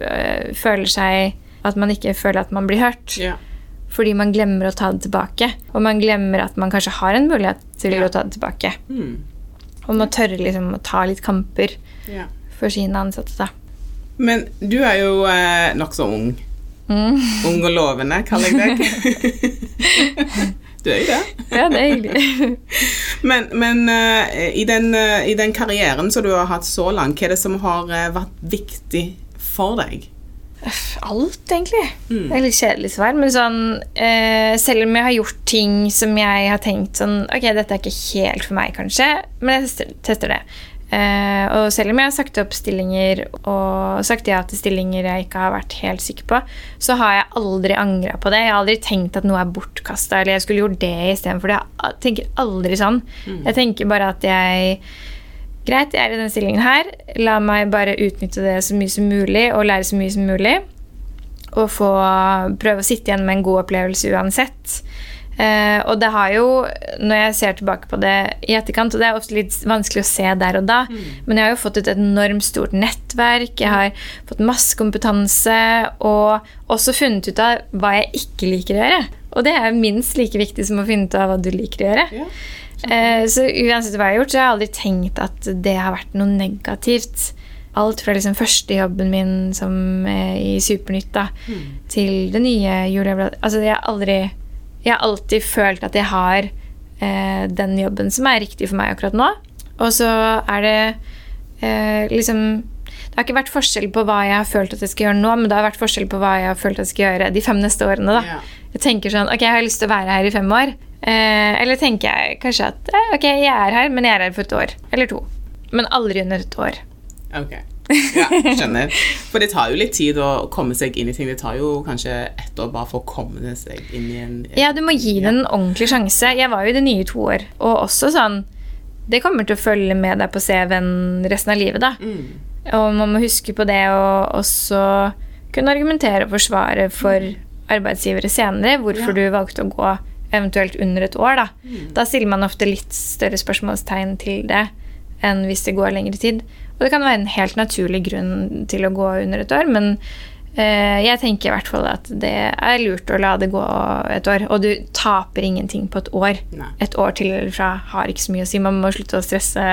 Speaker 1: øh, føler seg at man ikke føler at man blir hørt.
Speaker 2: Ja.
Speaker 1: Fordi man glemmer å ta det tilbake. Og man glemmer at man kanskje har en mulighet til
Speaker 2: Ja.
Speaker 1: å ta det tilbake.
Speaker 2: Mm.
Speaker 1: Og må tørre liksom å ta litt kamper
Speaker 2: ja.
Speaker 1: for sine ansatte, da.
Speaker 2: Men du er jo eh, nokså ung.
Speaker 1: Mm.
Speaker 2: Ung og lovende, kaller jeg deg. du er jo det.
Speaker 1: Ja, det er hyggelig.
Speaker 2: Men, men eh, i, den, eh, i den karrieren som du har hatt så langt, hva er det som har eh, vært viktig for deg?
Speaker 1: Alt, egentlig.
Speaker 2: Mm.
Speaker 1: Det er litt kjedelig svar, men sånn eh, Selv om jeg har gjort ting som jeg har tenkt sånn Ok, dette er ikke helt for meg, kanskje, men jeg tester, tester det. Eh, og selv om jeg har sagt opp stillinger og sagt ja til stillinger jeg ikke har vært helt sikker på, så har jeg aldri angra på det. Jeg har aldri tenkt at noe er bortkasta, eller jeg skulle gjort det istedenfor det. Jeg tenker aldri sånn. Jeg tenker bare at jeg Greit, jeg er i den stillingen her. La meg bare utnytte det så mye som mulig og lære så mye som mulig. Og få prøve å sitte igjen med en god opplevelse uansett. Eh, og det har jo, når jeg ser tilbake på det i etterkant, og det er ofte litt vanskelig å se der og da, men jeg har jo fått et enormt stort nettverk, jeg har fått masse kompetanse, og også funnet ut av hva jeg ikke liker å gjøre. Og det er minst like viktig som å finne ut av hva du liker å gjøre.
Speaker 2: Ja.
Speaker 1: Eh, så uansett hva jeg har gjort, så har jeg aldri tenkt at det har vært noe negativt. Alt fra liksom første jobben min som eh, i Supernytt da, til det nye julebladet. Altså, jeg har aldri Jeg har alltid følt at jeg har eh, den jobben som er riktig for meg akkurat nå. Og så er det eh, liksom Det har ikke vært forskjell på hva jeg har følt at jeg skal gjøre nå, men det har vært forskjell på hva jeg har følt at jeg skal gjøre de fem neste årene. da.
Speaker 2: Ja.
Speaker 1: Jeg tenker sånn, ok, jeg har lyst til å være her i fem år. Eh, eller tenker jeg kanskje at eh, ok, jeg er her, men jeg er her for et år. Eller to. Men aldri under et år.
Speaker 2: Ok. Ja, skjønner. For det tar jo litt tid å komme seg inn i ting. Det tar jo kanskje ett år bare for å komme seg inn i en
Speaker 1: Ja, du må gi det en ordentlig sjanse. Jeg var jo i det nye to år. Og også sånn Det kommer til å følge med deg på CV-en resten av livet, da.
Speaker 2: Mm.
Speaker 1: Og man må huske på det og også kunne argumentere og forsvare for arbeidsgivere senere hvorfor
Speaker 2: Ja.
Speaker 1: du valgte å gå eventuelt under et år. Da. da stiller man ofte litt større spørsmålstegn til det enn hvis det går lengre tid. Og det kan være en helt naturlig grunn til å gå under et år, men eh, jeg tenker i hvert fall at det er lurt å la det gå et år. Og du taper ingenting på et år.
Speaker 2: Nei.
Speaker 1: Et år til eller fra har ikke så mye å si. Man må slutte å stresse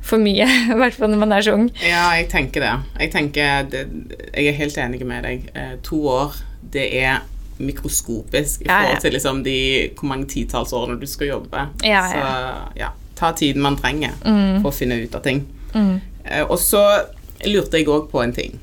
Speaker 1: for mye, i hvert fall når man er så ung.
Speaker 2: Ja, jeg tenker det. Jeg tenker det, Jeg er helt enig med deg. Eh, to år, det er mikroskopisk i
Speaker 1: Ja, ja.
Speaker 2: forhold til liksom de, hvor mange titalls årene du skal jobbe.
Speaker 1: Ja,
Speaker 2: Så ja, ta tiden man trenger
Speaker 1: Mm.
Speaker 2: for å finne ut av ting. Eh, og så lurte jeg òg på en ting.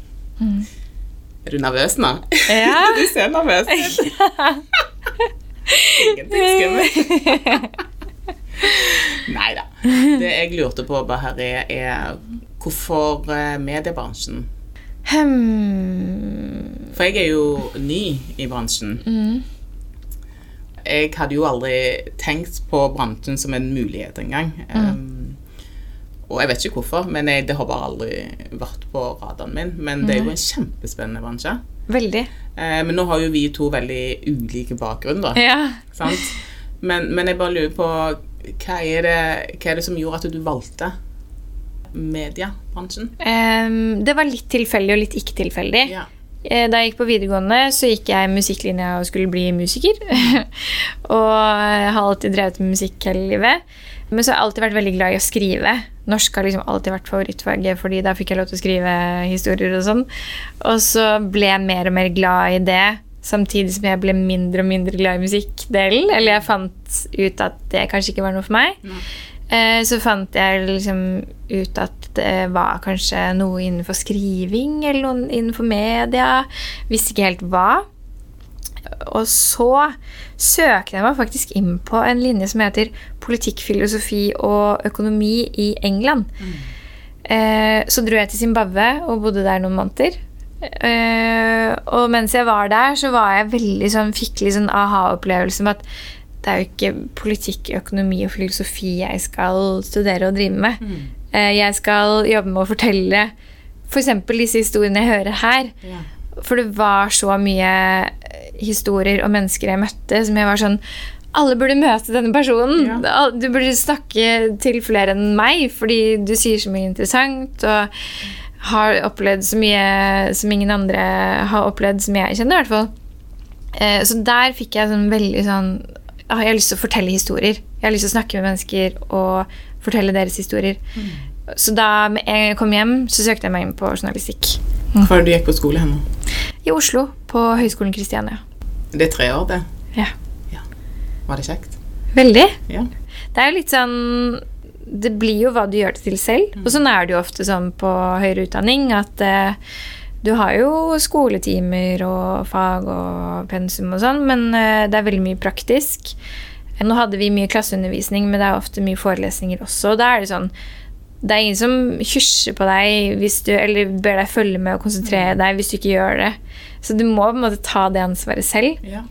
Speaker 2: Er du nervøs nå?
Speaker 1: Mm. Ja.
Speaker 2: du ser nervøs ut. Ingenting skummelt. Nei da. Det jeg lurte på, bare her er hvorfor eh, mediebransjen?
Speaker 1: Hmm.
Speaker 2: For jeg er jo ny i bransjen. Jeg hadde jo aldri tenkt på bransjen som en mulighet engang. Um, og jeg vet ikke hvorfor, men jeg, det har bare aldri vært på radaren min. Men det er jo en kjempespennende bransje.
Speaker 1: Veldig.
Speaker 2: Eh, men nå har jo vi to veldig ulike bakgrunn, da.
Speaker 1: Ja.
Speaker 2: Sant? Men, men jeg bare lurer på hva er, det, hva er det som gjorde at du valgte mediebransjen?
Speaker 1: Um, det var litt tilfeldig og litt ikke tilfeldig.
Speaker 2: Ja.
Speaker 1: Eh, Da jeg gikk på videregående, så gikk jeg musikklinja og skulle bli musiker. og jeg har alltid drevet med musikk hele livet. Men så har jeg alltid vært veldig glad i å skrive. Norsk har liksom alltid vært favorittfaget, fordi da fikk jeg lov til å skrive historier og sånn. Og så ble jeg mer og mer glad i det, samtidig som jeg ble mindre og mindre glad i musikkdelen. Eller jeg fant ut at det kanskje ikke var noe for meg. Eh, Så fant jeg liksom ut at det var kanskje noe innenfor skriving eller noe innenfor media. Visste ikke helt hva. Og så søkte jeg meg faktisk inn på en linje som heter politikk, filosofi og økonomi i England. Eh, Så dro jeg til Zimbabwe og bodde der noen måneder. Eh, og mens jeg var der, så var jeg veldig sånn, fikk litt sånn aha-opplevelse med at det er jo ikke politikk, økonomi og filosofi jeg skal studere og drive med. Mm. jeg skal jobbe med å fortelle f.eks. For disse historiene jeg hører her.
Speaker 2: Ja.
Speaker 1: For det var så mye eh, historier og mennesker jeg møtte som jeg var sånn Alle burde møte denne personen.
Speaker 2: Ja.
Speaker 1: Du burde snakke til flere enn meg, fordi du sier så mye interessant og har opplevd så mye som ingen andre har opplevd, som jeg kjenner, i hvert fall. Eh, Så der fikk jeg sånn veldig sånn ah, Jeg har lyst til å fortelle historier. Jeg har lyst til å snakke med mennesker og fortelle deres historier. Så da jeg kom hjem, så søkte jeg meg inn på journalistikk.
Speaker 2: Hva var det du gikk på skole henne?
Speaker 1: I Oslo, på Høgskolen Kristiania.
Speaker 2: Det er tre år, det.
Speaker 1: Ja.
Speaker 2: Var det kjekt?
Speaker 1: Veldig.
Speaker 2: Ja.
Speaker 1: Det er jo litt sånn Det blir jo hva du gjør det til selv. Og sånn er det jo ofte sånn på høyere utdanning at eh, du har jo skoletimer og fag og pensum og sånn, men eh, det er veldig mye praktisk. Nå hadde vi mye klasseundervisning, men det er ofte mye forelesninger også. Og da er det sånn Det er ingen som hysjer på deg du, eller ber deg følge med og konsentrere deg hvis du ikke gjør det. Så du må på en måte ta det ansvaret selv.
Speaker 2: Ja.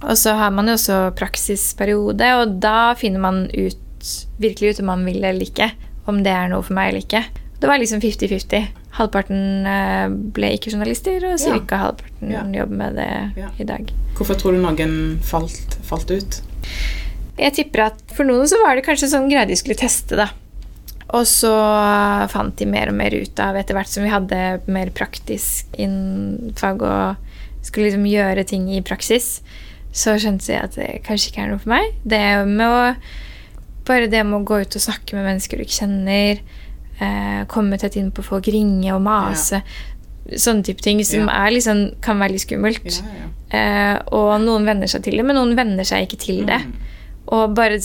Speaker 1: Og så har man jo også praksisperiode, og da finner man ut virkelig ut om man vil eller ikke. Om det er noe for meg eller ikke. Det var liksom 50-50. Halvparten eh, ble ikke journalister, og
Speaker 2: Ja.
Speaker 1: halvparten
Speaker 2: Ja.
Speaker 1: jobber med det
Speaker 2: Ja.
Speaker 1: i dag.
Speaker 2: Hvorfor tror du noen falt, falt ut?
Speaker 1: Jeg tipper at for noen så var det kanskje sånn greie de skulle teste, da. Og så fant de mer og mer ut av etter hvert som vi hadde mer praktisk innfag og skulle liksom gjøre ting i praksis, så skjønte jeg at det kanskje ikke er noe for meg. Det med å Bare det med å gå ut og snakke med mennesker du ikke kjenner, eh, komme tett inn på folk, ringe og mase, sånne type ting som
Speaker 2: Ja.
Speaker 1: liksom, kan være litt skummelt.
Speaker 2: Ja, ja.
Speaker 1: Eh, og noen venner seg til det, men noen venner seg ikke til det.
Speaker 2: Mm.
Speaker 1: Og bare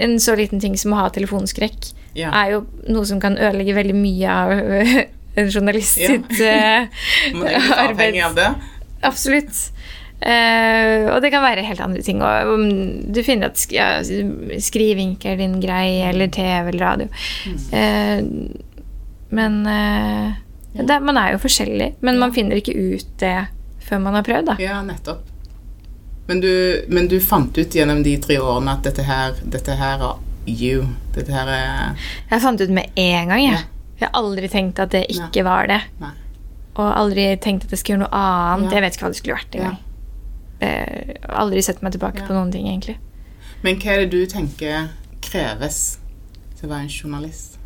Speaker 1: en så liten ting som å ha telefonskrekk
Speaker 2: Ja.
Speaker 1: er jo noe som kan ødelegge veldig mye av en journalist
Speaker 2: Ja.
Speaker 1: sitt eh,
Speaker 2: det.
Speaker 1: Absolutt. Eh, og det kan være helt andre ting. Og om du finner at sk ja, skriving ikke er din greie, eller TV eller radio.
Speaker 2: Mm.
Speaker 1: Uh, men eh, det, man er jo forskjellig. Men man finner ikke ut det før man har prøvd, da.
Speaker 2: Ja, nettopp. Men du, men du fant ut gjennom de tre årene at dette her, dette her er you. Dette her er
Speaker 1: Jeg fant ut med en gang, jeg.
Speaker 2: Ja.
Speaker 1: Jeg har aldri tenkt at det ikke var det.
Speaker 2: Nei.
Speaker 1: Og aldri tenkt at det skulle gjøre noe annet.
Speaker 2: Ja.
Speaker 1: Jeg vet ikke hva det skulle vært engang. Eh, aldri sett meg tilbake
Speaker 2: Ja.
Speaker 1: på noen ting, egentlig.
Speaker 2: Men hva er det du tenker kreves til å være en journalist?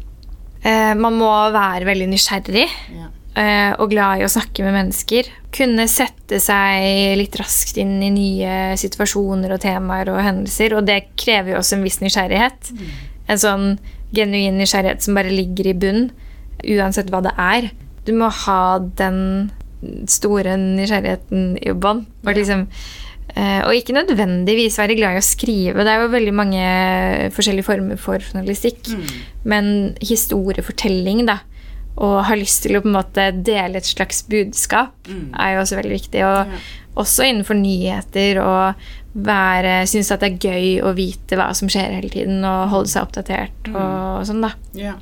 Speaker 1: Eh, man må være veldig nysgjerrig
Speaker 2: Ja.
Speaker 1: eh, og glad i å snakke med mennesker. Kunne sette seg litt raskt inn i nye situasjoner og temaer og hendelser. Og det krever jo også en viss nysgjerrighet. En sånn genuin nysgjerrighet som bare ligger i bunn, uansett hva det er. Du må ha den store nysgjerrigheten i bånn. Og, liksom, eh, og ikke nødvendigvis være glad i å skrive. Det er jo veldig mange forskjellige former for journalistikk. Men historiefortelling, da, og ha lyst til å på en måte dele et slags budskap, er jo også veldig viktig. Og
Speaker 2: Ja.
Speaker 1: også innenfor nyheter og være, synes at det er gøy å vite hva som skjer hele tiden, og holde seg oppdatert og sånn, da.
Speaker 2: Ja.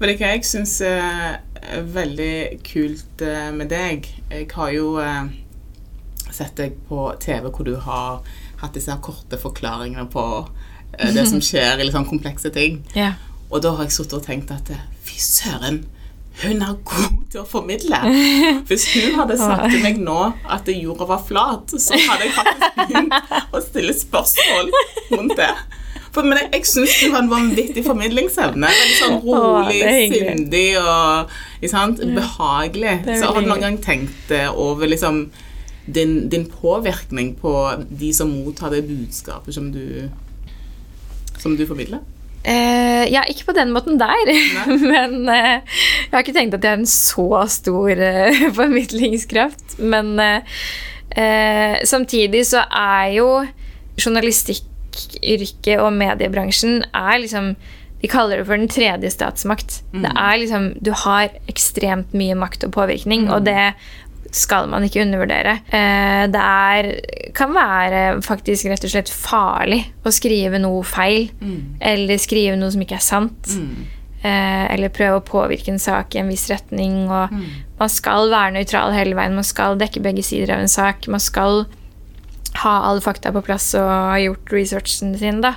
Speaker 2: Men det jeg syns er veldig kult eh, med deg? Jeg har jo eh, sett deg på TV hvor du har hatt disse korte forklaringene på eh, det som skjer i litt sånn komplekse ting.
Speaker 1: Ja.
Speaker 2: Og da har jeg sittet og tenkt at eh, fy søren, hun er god til å formidle. Hvis hun hadde sagt til meg nå at jorda var flat, så hadde jeg faktisk begynt å stille spørsmål rundt det. For, men jeg, jeg syns du har en vanvittig formidlingsevne. Veldig sånn rolig,
Speaker 1: er
Speaker 2: sindig og sant? behagelig. Så har du noen gang tenkt eh, over liksom din, din påvirkning på de som mottar det budskapet som du, som du formidler?
Speaker 1: Uh, ja, ikke på den måten der, men uh, jeg har ikke tenkt at jeg har en så stor uh, formidlingskraft. Men samtidig så er jo journalistikkyrket og mediebransjen er liksom de kaller det for den tredje statsmakt. Det er liksom, Du har ekstremt mye makt og påvirkning, og det skal man ikke undervurdere. Eh, det er, kan være faktisk rett og slett farlig å skrive noe feil. Eller skrive noe som ikke er sant. Mm. eller prøve å påvirke en sak i en viss retning. Og Man skal være nøytral hele veien. Man skal dekke begge sider av en sak. Man skal ha alle fakta på plass og ha gjort researchen sin. da.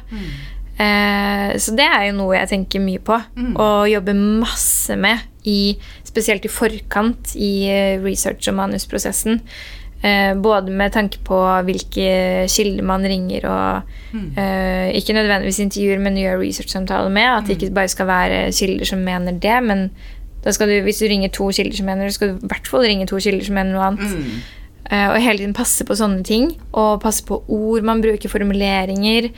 Speaker 1: Eh, så det er jo noe jeg tenker mye på, og jobber masse med, i, spesielt i forkant i eh, research- og manusprosessen. Eh, både med tanke på hvilke kilder man ringer og eh, Ikke nødvendigvis intervjuer, men gjør researchsamtaler med. At det ikke bare skal være kilder som mener det, men da skal du, hvis du ringer to kilder som mener det, skal du i hvert fall ringe to kilder som mener noe annet. Eh, og hele tiden passe på sånne ting. Og passe på ord man bruker, formuleringer.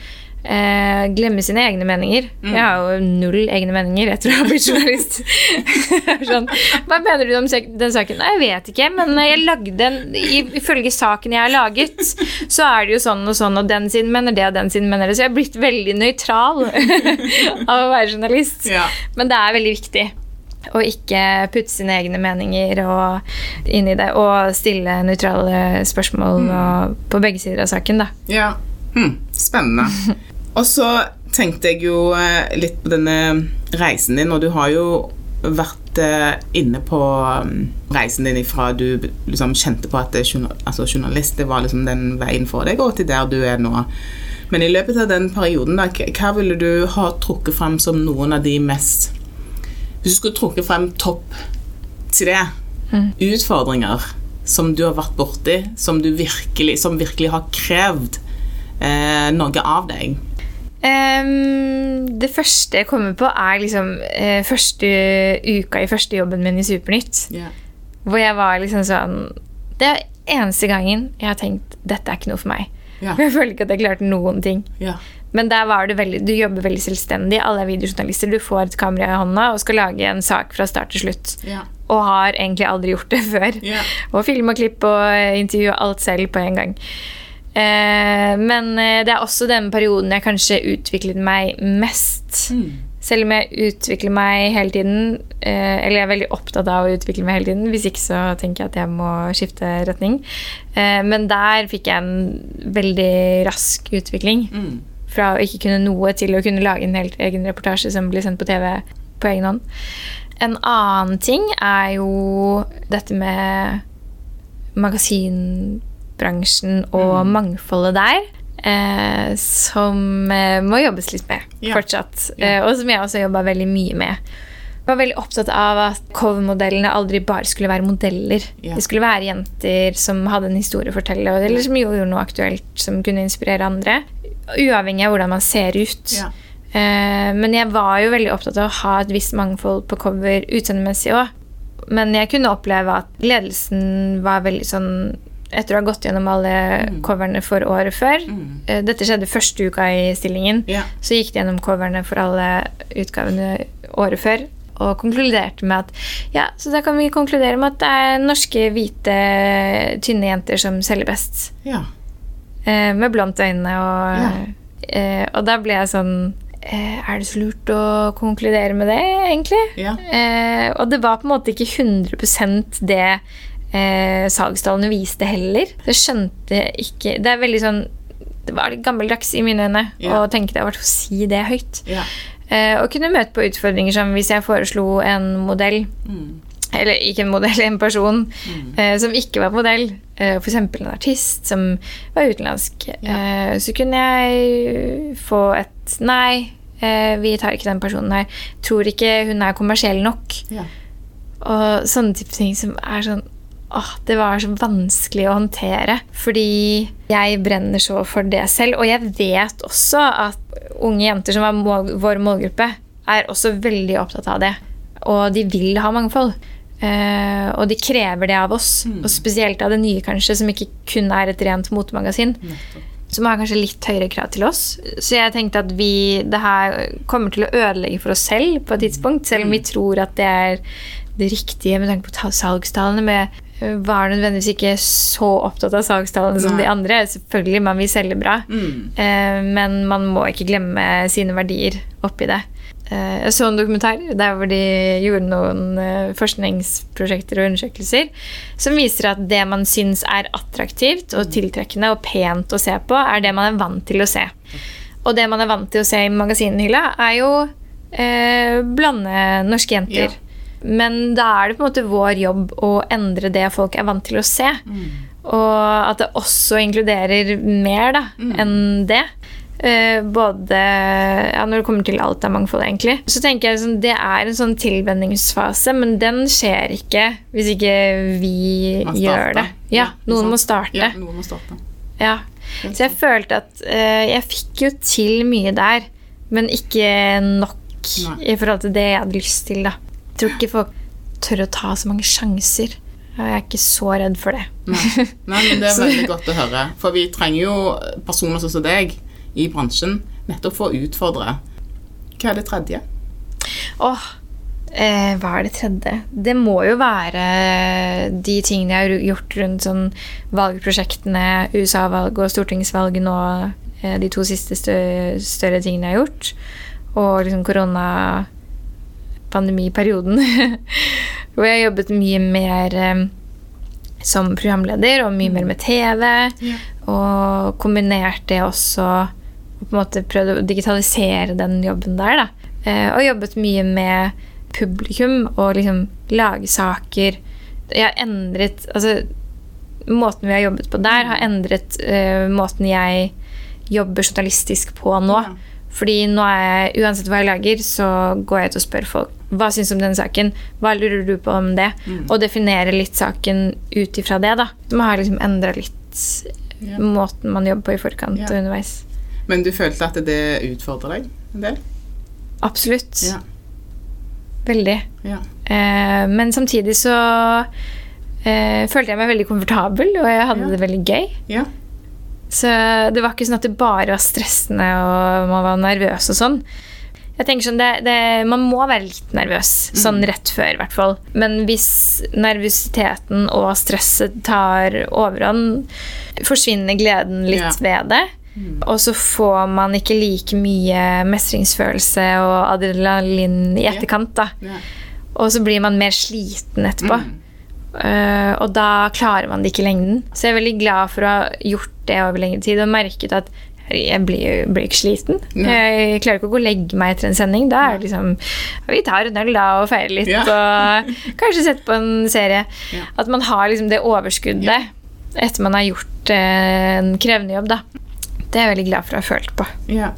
Speaker 1: Eh, glemme sine egne meninger. Jeg har jo null egne meninger etter å ha blitt journalist. sånn, Hva mener du om den saken? Nei, jeg vet ikke, men jeg lagde en Ifølge saken jeg har laget, så er det jo sånn og sånn, og den siden mener det, og den siden mener det. Så jeg har blitt veldig nøytral av å være journalist.
Speaker 2: Ja.
Speaker 1: Men det er veldig viktig å ikke putte sine egne meninger og, inn i det, og stille nøytrale spørsmål og, på begge sider av saken, da.
Speaker 2: Ja. Hm, spennende. Og så tenkte jeg jo eh, litt på denne reisen din, og du har jo vært eh, inne på mm, reisen din ifra du liksom kjente på at altså, journalist det var liksom den veien for deg, og til der du er nå. Men i løpet av den perioden, da, hva ville du ha trukket frem som noen av de mest Hvis du skulle trukket frem topp tre mm. utfordringer som du har vært borti, som, du virkelig, som virkelig har krevd eh, noe av deg.
Speaker 1: um, det første jeg kommer på, er liksom eh, første uka i første jobben min i Supernytt. Hvor jeg var liksom sånn Det er eneste gangen jeg har tenkt dette er ikke noe for meg.
Speaker 2: Ja.
Speaker 1: Jeg føler ikke at jeg klarte noen ting.
Speaker 2: Ja.
Speaker 1: Men der var det veldig, du jobber veldig selvstendig. Alle er videojournalister. Du får et kamera i hånda og skal lage en sak fra start til slutt.
Speaker 2: Ja.
Speaker 1: Og har egentlig aldri gjort det før.
Speaker 2: Ja.
Speaker 1: Og film og klipp og intervju og alt selv på en gang. Eh, men eh, det er også den perioden jeg kanskje utviklet meg mest. Selv om jeg utvikler meg hele tiden, eh, eller jeg er veldig opptatt av å utvikle meg hele tiden. Hvis ikke så tenker jeg at jeg må skifte retning. Eh, men der fikk jeg en veldig rask utvikling. Fra å ikke kunne noe til å kunne lage en helt egen reportasje som blir sendt på TV på egen hånd. En annen ting er jo dette med magasinbransjen og mangfoldet der. Eh, som eh, må jobbes litt med
Speaker 2: Ja.
Speaker 1: fortsatt. Eh, og som jeg også jobba veldig mye med. Jeg var veldig opptatt av at covermodellene aldri bare skulle være modeller.
Speaker 2: Ja.
Speaker 1: Det skulle være jenter som hadde en historie å fortelle, eller som gjorde noe aktuelt som kunne inspirere andre. Uavhengig av hvordan man ser ut.
Speaker 2: Ja.
Speaker 1: Eh, men jeg var jo veldig opptatt av å ha et visst mangfold på cover utseendemessig òg. Men jeg kunne oppleve at ledelsen var veldig sånn Etter å ha gått gjennom alle coverne for året før Mm. Dette skjedde første uka i stillingen.
Speaker 2: Ja.
Speaker 1: Så gikk de gjennom coverne for alle utgavene året før. Og konkluderte med at ja, så da kan vi konkludere med at det er norske, hvite, tynne jenter som selger best.
Speaker 2: Ja.
Speaker 1: Eh, med blondt øyne og
Speaker 2: Ja.
Speaker 1: eh, Og da ble jeg sånn eh, Er det så lurt å konkludere med det, egentlig?
Speaker 2: Ja.
Speaker 1: Eh, og det var på en måte ikke 100% det eh, salgstallene viste heller. Så jeg skjønte ikke Det er veldig sånn Det var gammeldags i mine øyne
Speaker 2: yeah.
Speaker 1: å tenke det å si det høyt.
Speaker 2: Yeah.
Speaker 1: Eh, og kunne møte på utfordringer som hvis jeg foreslo en modell Eller ikke en modell, en person eh, som ikke var modell. Eh, F.eks. en artist som var utenlandsk. Eh, så kunne jeg få et Nei, eh, vi tar ikke den personen her. Tror ikke hun er kommersiell nok.
Speaker 2: Ja.
Speaker 1: Og sånne type ting som er sånn Åh, det var så vanskelig å håndtere. Fordi jeg brenner så for det selv. Og jeg vet også at unge jenter som er mål vår målgruppe, er også veldig opptatt av det. Og de vil ha mangfold. Uh, og de krever det av oss. Og spesielt av det nye, kanskje, som ikke kun er et rent motemagasin. Som har kanskje litt høyere krav til oss. Så jeg tenkte at vi, det her kommer til å ødelegge for oss selv på et tidspunkt. Selv om vi tror at det er det riktige med tanke på ta- salgstallene. med var nødvendigvis ikke så opptatt av salgstallene som de andre. Selvfølgelig, man vil selge bra,
Speaker 2: Mm.
Speaker 1: eh, men man må ikke glemme sine verdier oppi det. Eh, jeg så en dokumentar der hvor de gjorde noen eh, forskningsprosjekter og undersøkelser som viser at det man syns er attraktivt og tiltrekkende og pent å se på, er det man er vant til å se. Og det man er vant til å se i magasinhylla, er jo eh, blande norske jenter.
Speaker 2: Ja.
Speaker 1: Men da er det på en måte vår jobb å endre det folk er vant til å se. Og at det også inkluderer mer da, enn det. Uh, både ja, når det kommer til alt av mangfold, egentlig. Så tenker jeg sånn, Det er en sånn tilvenningsfase, men den skjer ikke hvis ikke vi gjør det. Ja, noen må starte.
Speaker 2: Ja, noen må starte.
Speaker 1: Ja. Så jeg følte at uh, jeg fikk jo til mye der, men ikke nok
Speaker 2: Nei.
Speaker 1: i forhold til det jeg hadde lyst til, da. Tror ikke folk tør å ta så mange sjanser. Jeg er ikke så redd for det.
Speaker 2: Nei. Nei, men det er veldig godt å høre. For vi trenger jo personer sånn som deg i bransjen nettopp for å utfordre. Hva er det tredje?
Speaker 1: Åh, eh, hva er det tredje? Det må jo være de tingene jeg har gjort rundt sånn valgprosjektene, USA-valg og stortingsvalg nå, eh, de to siste større tingene jeg har gjort. Og liksom koronapandemiperioden, hvor jeg jobbet mye mer eh, som programleder og mye mer med TV.
Speaker 2: Ja.
Speaker 1: Og kombinert det også og på en måte prøvd å digitalisere den jobben der. da. Eh, og jobbet mye med publikum og liksom lage saker. Jeg har endret Altså, måten vi har jobbet på der, har endret uh, måten jeg jobber journalistisk på nå.
Speaker 2: Ja.
Speaker 1: Fordi nå er jeg, uansett hva jeg lager, så går jeg ut og spør folk hva syns du om denne saken. Hva lurer du på om det? Og definere litt saken ut ifra det. da. Man har liksom endra litt
Speaker 2: yeah.
Speaker 1: måten man jobber på i forkant
Speaker 2: yeah.
Speaker 1: og underveis.
Speaker 2: Men du følte at det utfordra deg en del?
Speaker 1: Absolutt.
Speaker 2: Yeah.
Speaker 1: Veldig. Eh, men samtidig så eh, følte jeg meg veldig komfortabel, og jeg hadde det veldig gøy. Så det var ikke sånn at det bare var stressende og man var nervøs og sånn. Jeg tenker sånn, det, det, Man må være litt nervøs, sånn rett før i hvert fall. Men hvis nervøsiteten og stresset tar overhånd, forsvinner gleden litt
Speaker 2: Ja.
Speaker 1: ved det. Og så får man ikke like mye mestringsfølelse og adrenalin i etterkant. da. Og så blir man mer sliten etterpå.
Speaker 2: Mm.
Speaker 1: Eh, og da klarer man det ikke i lengden. Så jeg er veldig glad for å ha gjort det over lengre tid og merket at jeg blir, blir ikke sliten.
Speaker 2: Ja.
Speaker 1: Jeg klarer ikke å gå og legge meg etter en sending. Da er det liksom Vi tar en øl da og feirer litt,
Speaker 2: Ja.
Speaker 1: og kanskje setter på en serie.
Speaker 2: Ja.
Speaker 1: At man har liksom det overskuddet etter man har gjort eh, en krevende jobb, da. Det er jeg veldig glad for å ha følt på.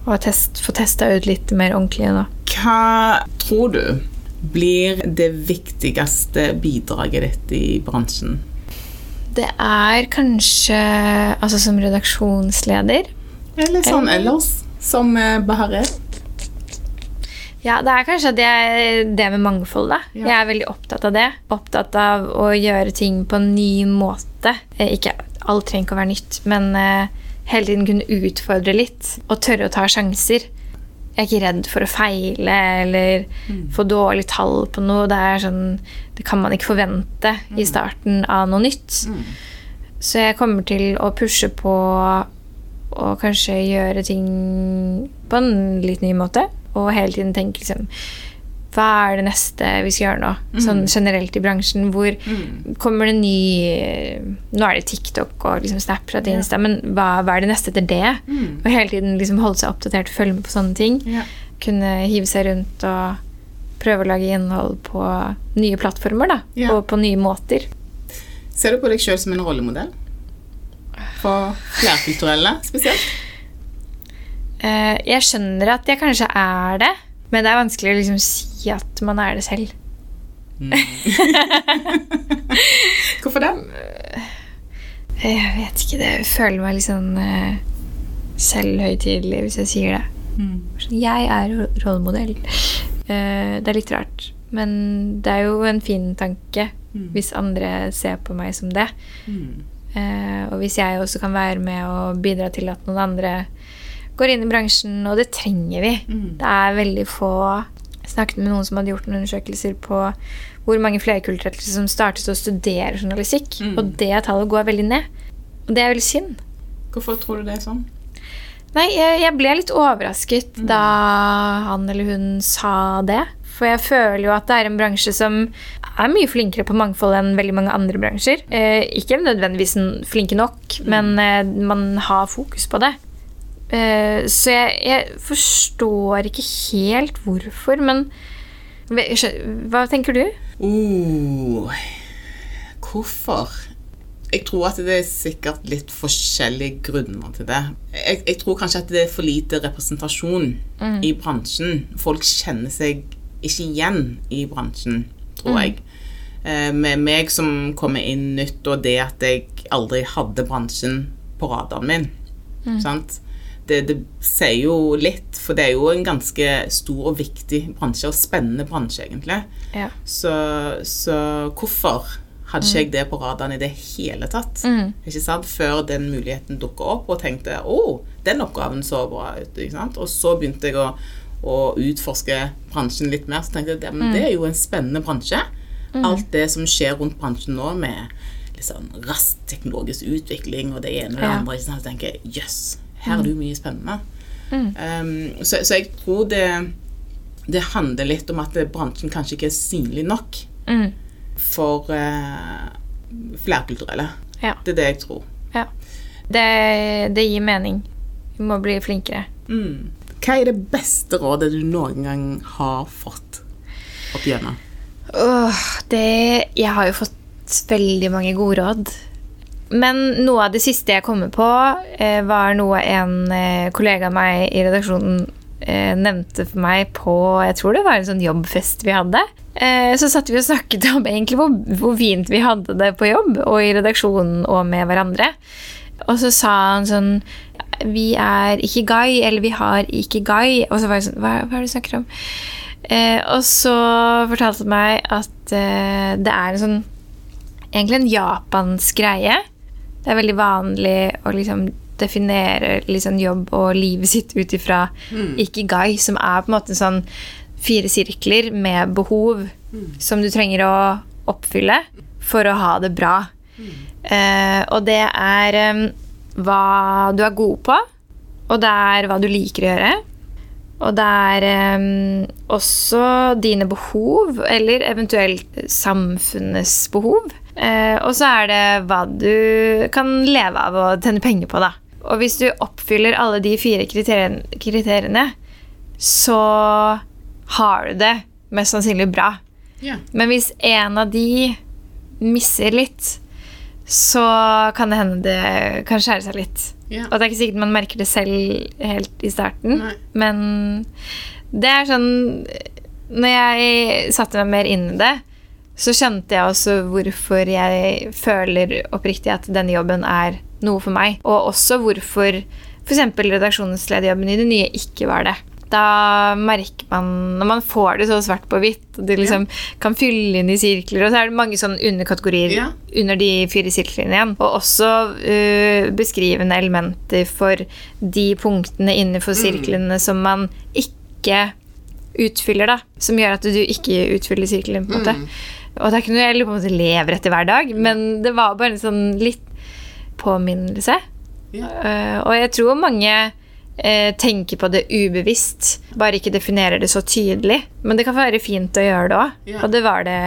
Speaker 1: Og test, få testa ut litt mer ordentlig nå.
Speaker 2: Hva tror du blir det viktigste bidraget ditt i bransjen?
Speaker 1: Det er kanskje Altså som redaksjonsleder
Speaker 2: Eller sånn ellers, som eh, Bahareh?
Speaker 1: Ja, det er kanskje det, det med mangfold, da.
Speaker 2: Ja.
Speaker 1: Jeg er veldig opptatt av det. Opptatt av å gjøre ting på en ny måte. Eh, Ikke, alt trenger ikke å være nytt, men eh, hele tiden kunne utfordre litt. Og tørre å ta sjanser. Jeg er ikke redd for å feile eller få dårlig tall på noe. Det er sånn, det kan man ikke forvente i starten av noe nytt. Så jeg kommer til å pushe på å kanskje gjøre ting på en litt ny måte. Og hele tiden tenke liksom Hva er det neste vi skal gjøre nå? Sånn generelt i bransjen. Hvor kommer det ny Nå er det TikTok og liksom Snapchat og Insta, men hva, hva er det neste etter det? Og hele tiden liksom holde seg oppdatert følge med på sånne ting.
Speaker 2: Ja.
Speaker 1: Kunne hive seg rundt og prøve å lage innhold på nye plattformer, da.
Speaker 2: Ja.
Speaker 1: Og på nye måter.
Speaker 2: Ser du på deg sjøl som en rollemodell? For flerkulturelle spesielt?
Speaker 1: Eh, jeg skjønner at jeg kanskje er det, men det er vanskelig å liksom si at man er det selv.
Speaker 2: Hvorfor det?
Speaker 1: Jeg vet ikke, det jeg føler meg litt sånn uh, selvhøytidelig hvis jeg sier det. Mm. Jeg er ro- rollemodell. Uh, det er litt rart, men det er jo en fin tanke hvis andre ser på meg som det. Uh, og hvis jeg også kan være med og bidra til at noen andre går inn i bransjen, og det trenger vi. Det er veldig få Jeg snakket med noen som hadde gjort noen undersøkelser på hvor mange flerkulturelle som startet å studere journalistikk, og det tallet går veldig ned. Og det er veldig synd.
Speaker 2: Hvorfor tror du det er sånn?
Speaker 1: Nei, jeg, jeg ble litt overrasket da han eller hun sa det. For jeg føler jo at det er en bransje som er mye flinkere på mangfold enn veldig mange andre bransjer. Eh, ikke nødvendigvis flinke nok, men eh, man har fokus på det. Eh, så jeg, jeg forstår ikke helt hvorfor, men Hva tenker du?
Speaker 2: Uh, hvorfor? Jeg tror at det er sikkert litt forskjellige grunner til det. Jeg, jeg tror kanskje at det er for lite representasjon i bransjen. Folk kjenner seg ikke igjen i bransjen, tror jeg. Eh, med meg som kommer inn nytt, og det at jeg aldri hadde bransjen på radaren min. Sant? Det, det sier jo litt, for det er jo en ganske stor og viktig bransje, og spennende bransje, egentlig.
Speaker 1: Ja.
Speaker 2: Så, så hvorfor hadde ikke jeg det på radaren i det hele tatt? Ikke sant? Før den muligheten dukka opp, og tenkte å, den oppgaven så bra ut. Ikke sant? Og så begynte jeg å, å utforske bransjen litt mer, så tenkte jeg at det er jo en spennende bransje. Alt det som skjer rundt bransjen nå med sånn rask teknologisk utvikling og det ene og det
Speaker 1: Ja.
Speaker 2: andre, ikke sant? så tenker jeg jøss, her er det jo mye spennende. Um, så, så jeg tror det, det handler litt om at bransjen kanskje ikke er synlig nok
Speaker 1: Mm.
Speaker 2: for uh, flerkulturelle.
Speaker 1: Ja.
Speaker 2: Det er det jeg tror.
Speaker 1: ja. Det, det gir mening. Vi må bli flinkere.
Speaker 2: Mm. Hva er det beste rådet du noen gang har fått opp gjennom?
Speaker 1: Åh, det Jeg har jo fått veldig mange gode råd. Men noe av det siste jeg kommer på, eh, var noe en eh, kollega av meg i redaksjonen eh, nevnte for meg på Jeg tror det var en sånn jobbfest vi hadde. Så satt vi og snakket om egentlig hvor, hvor fint vi hadde det på jobb og i redaksjonen og med hverandre. Og så sa han sånn Vi er ikke guy, eller vi har ikke guy. Og så var jeg sånn Hva, hva er det du snakker om? Eh, og så fortalte han meg at eh, det er en sånn Egentlig en japansk greie. Det er veldig vanlig å liksom definere liksom jobb og livet sitt ut ifra ikigai, som er på en måte sånn fire sirkler med behov som du trenger å oppfylle for å ha det bra. Eh, og det er um, hva du er god på, og det er hva du liker å gjøre. Og det er um, også dine behov, eller eventuelt samfunnets behov. Eh, og så er det hva du kan leve av og tjene penger på, da. Og hvis du oppfyller alle de fire kriterien- kriteriene, så har du det mest sannsynlig bra.
Speaker 2: Ja.
Speaker 1: Men hvis en av de misser litt, så kan det hende det kan skjære seg litt.
Speaker 2: Ja.
Speaker 1: Og det er ikke sikkert man merker det selv helt i starten,
Speaker 2: Nei.
Speaker 1: men det er sånn Når jeg satte meg mer inn i det, så skjønte jeg også hvorfor jeg føler oppriktig at denne jobben er noe for meg. Og også hvorfor f.eks. redaksjonslederjobben i det nye ikke var det. Da merker man, når man får det så svart på hvitt, og du liksom kan fylle inn i sirkler, og så er det mange sånne underkategorier
Speaker 2: Ja.
Speaker 1: under de fire sirklene igjen. Og også uh, beskrivende elementer for de punktene innenfor sirklene som man ikke utfyller, da. Som gjør at du ikke utfyller sirkelen, på en måte. Og det er ikke noe jeg på en måte lever etter hver dag, men det var bare en sånn litt påminnelse.
Speaker 2: Ja.
Speaker 1: Eh, og jeg tror mange eh, tenker på det ubevisst, bare ikke definerer det så tydelig. Men det kan være fint å gjøre det òg,
Speaker 2: Ja.
Speaker 1: og det var det,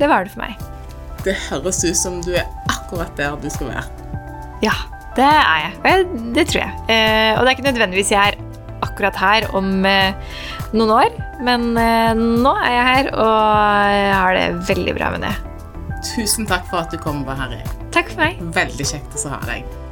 Speaker 1: det var det for meg.
Speaker 2: Det høres ut som du er akkurat der du skal være.
Speaker 1: Ja, det er jeg. Jeg det tror jeg. Eh, og det er ikke nødvendigvis jeg er akkurat her om eh, noen år, men eh, nå er jeg her, og jeg har det veldig bra med det.
Speaker 2: Tusen takk for at du kom, Bahari.
Speaker 1: Takk for meg.
Speaker 2: Veldig kjekt å ha deg.